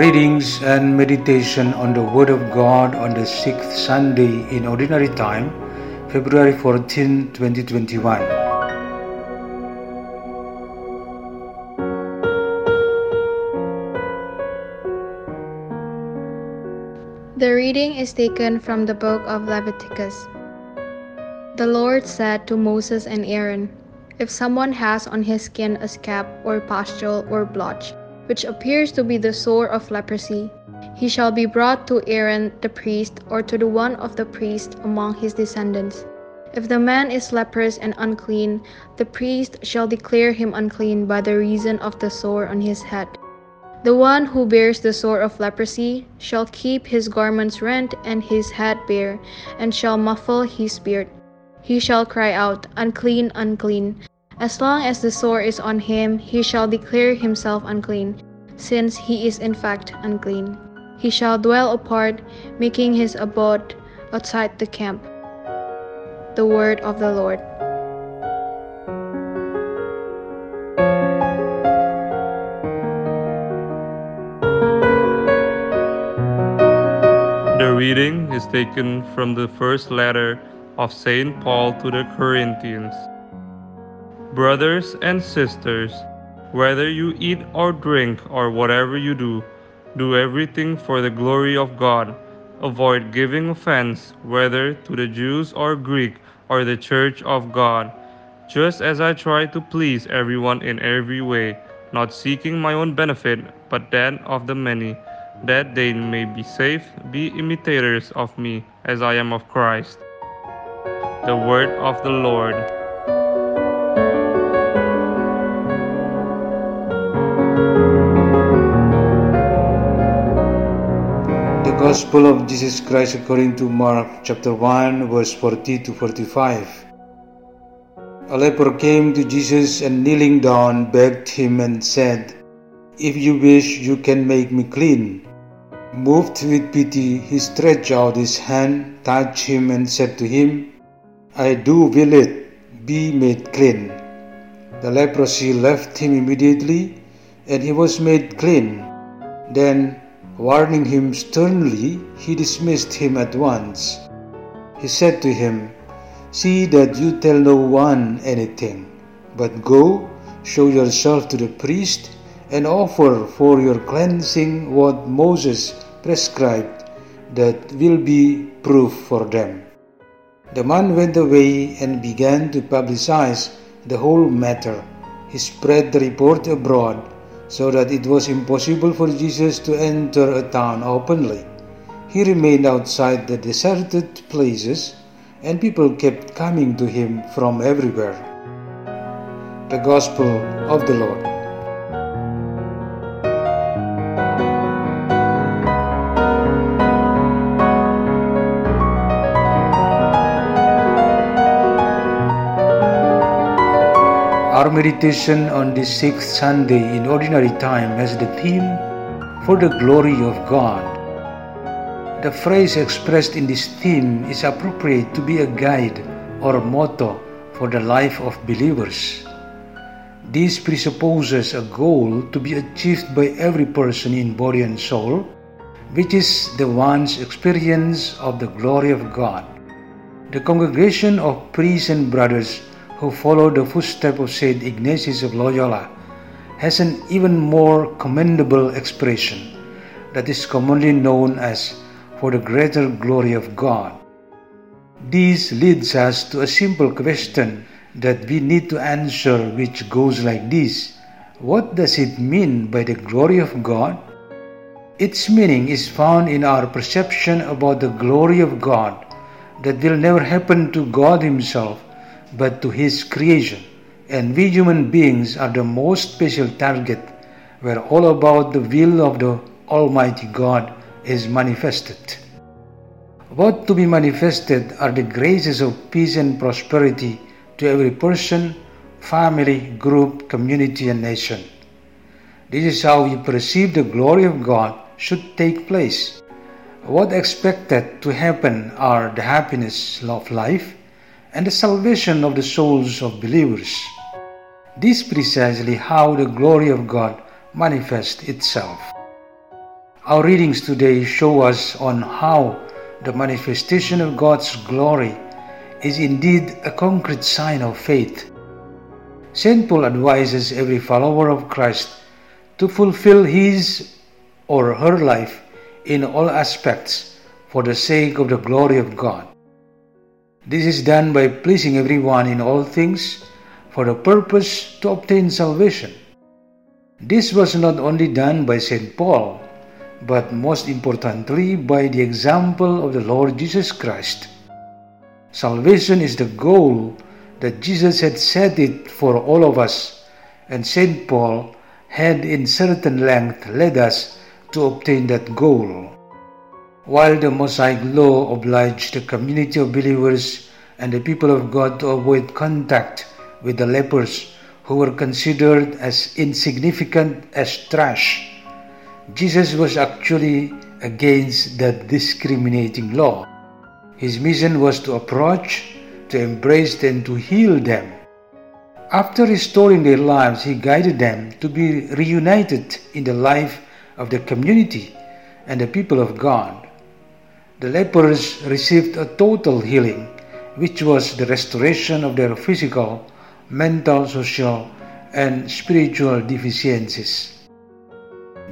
Readings and meditation on the Word of God on the sixth Sunday in Ordinary Time, February 14, 2021. The reading is taken from the book of Leviticus. The Lord said to Moses and Aaron, If someone has on his skin a scab or pustule or blotch, which appears to be the sore of leprosy, he shall be brought to Aaron the priest or to the one of the priests among his descendants. If the man is leprous and unclean, the priest shall declare him unclean by the reason of the sore on his head. The one who bears the sore of leprosy shall keep his garments rent and his head bare, and shall muffle his beard. He shall cry out, Unclean, unclean. As long as the sore is on him, he shall declare himself unclean, since he is in fact unclean. He shall dwell apart, making his abode outside the camp. The word of the Lord. The reading is taken from the first letter of St. Paul to the Corinthians. Brothers and sisters, whether you eat or drink or whatever you do, do everything for the glory of God. Avoid giving offense, whether to the Jews or Greek or the church of God, just as I try to please everyone in every way, not seeking my own benefit, but that of the many that they may be safe, be imitators of me, as I am of Christ. The word of the Lord. Gospel of Jesus Christ according to Mark chapter 1 verse 40 to 45. A leper came to Jesus and kneeling down begged him and said, If you wish, you can make me clean. Moved with pity, he stretched out his hand, touched him, and said to him, I do will it, be made clean. The leprosy left him immediately, and he was made clean. Then, warning him sternly, he dismissed him at once. He said to him, See that you tell no one anything, but go, show yourself to the priest, and offer for your cleansing what Moses prescribed, that will be proof for them. The man went away and began to publicize the whole matter. He spread the report abroad, so that it was impossible for Jesus to enter a town openly. He remained outside the deserted places, and people kept coming to him from everywhere. The Gospel of the Lord. Our meditation on this sixth Sunday in Ordinary Time has the theme For the Glory of God. The phrase expressed in this theme is appropriate to be a guide or motto for the life of believers. This presupposes a goal to be achieved by every person in body and soul, which is the one's experience of the glory of God. The congregation of priests and brothers who follow the footsteps of Saint Ignatius of Loyola has an even more commendable expression that is commonly known as for the greater glory of God. This leads us to a simple question that we need to answer, which goes like this What does it mean by the glory of God? Its meaning is found in our perception about the glory of God that will never happen to God Himself but to His creation. And we human beings are the most special target where all about the will of the Almighty God is manifested. What to be manifested are the graces of peace and prosperity to every person, family, group, community, and nation. This is how we perceive the glory of God should take place. What expected to happen are the happiness of life and the salvation of the souls of believers. This is precisely how the glory of God manifests itself. Our readings today show us on how the manifestation of God's glory is indeed a concrete sign of faith. St. Paul advises every follower of Christ to fulfill his or her life in all aspects for the sake of the glory of God. This is done by pleasing everyone in all things for the purpose to obtain salvation. This was not only done by St. Paul, but most importantly by the example of the Lord Jesus Christ. Salvation is the goal that Jesus had set it for all of us, and St. Paul had in certain length led us to obtain that goal. While the Mosaic law obliged the community of believers and the people of God to avoid contact with the lepers who were considered as insignificant as trash, Jesus was actually against that discriminating law. His mission was to approach, to embrace, and to heal them. After restoring their lives, he guided them to be reunited in the life of the community and the people of God. The lepers received a total healing, which was the restoration of their physical, mental, social, and spiritual deficiencies.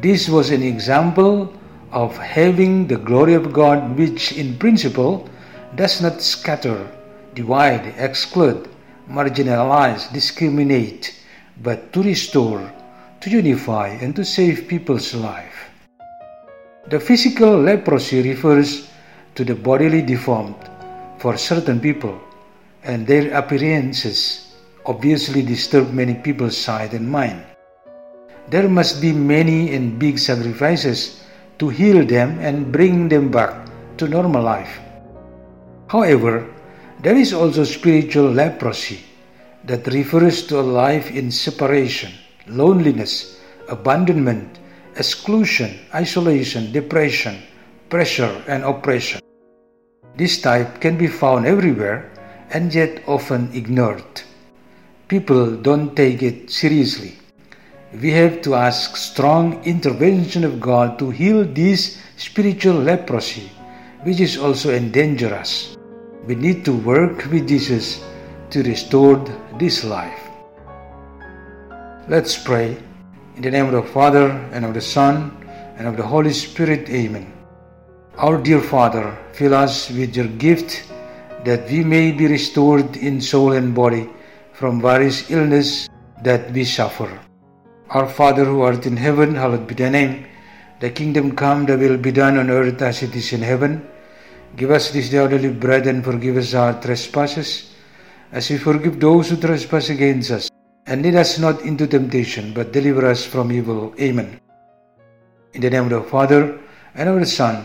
This was an example of having the glory of God, which in principle does not scatter, divide, exclude, marginalize, discriminate, but to restore, to unify, and to save people's life. The physical leprosy refers to the bodily deformed for certain people, and their appearances obviously disturb many people's sight and mind. There must be many and big sacrifices to heal them and bring them back to normal life. However, there is also spiritual leprosy that refers to a life in separation, loneliness, abandonment, exclusion, isolation, depression, pressure, and oppression. This type can be found everywhere and yet often ignored. People don't take it seriously we have to ask strong intervention of God to heal this spiritual leprosy, which is also endanger us. We need to work with Jesus to restore this life. Let's pray. In the name of the Father, and of the Son, and of the Holy Spirit, Amen. Our dear Father, fill us with your gift that we may be restored in soul and body from various illness that we suffer. Our Father who art in heaven, hallowed be thy name. Thy kingdom come, thy will be done on earth as it is in heaven. Give us this day our daily bread and forgive us our trespasses, as we forgive those who trespass against us. And lead us not into temptation, but deliver us from evil. Amen. In the name of the Father, and of the Son,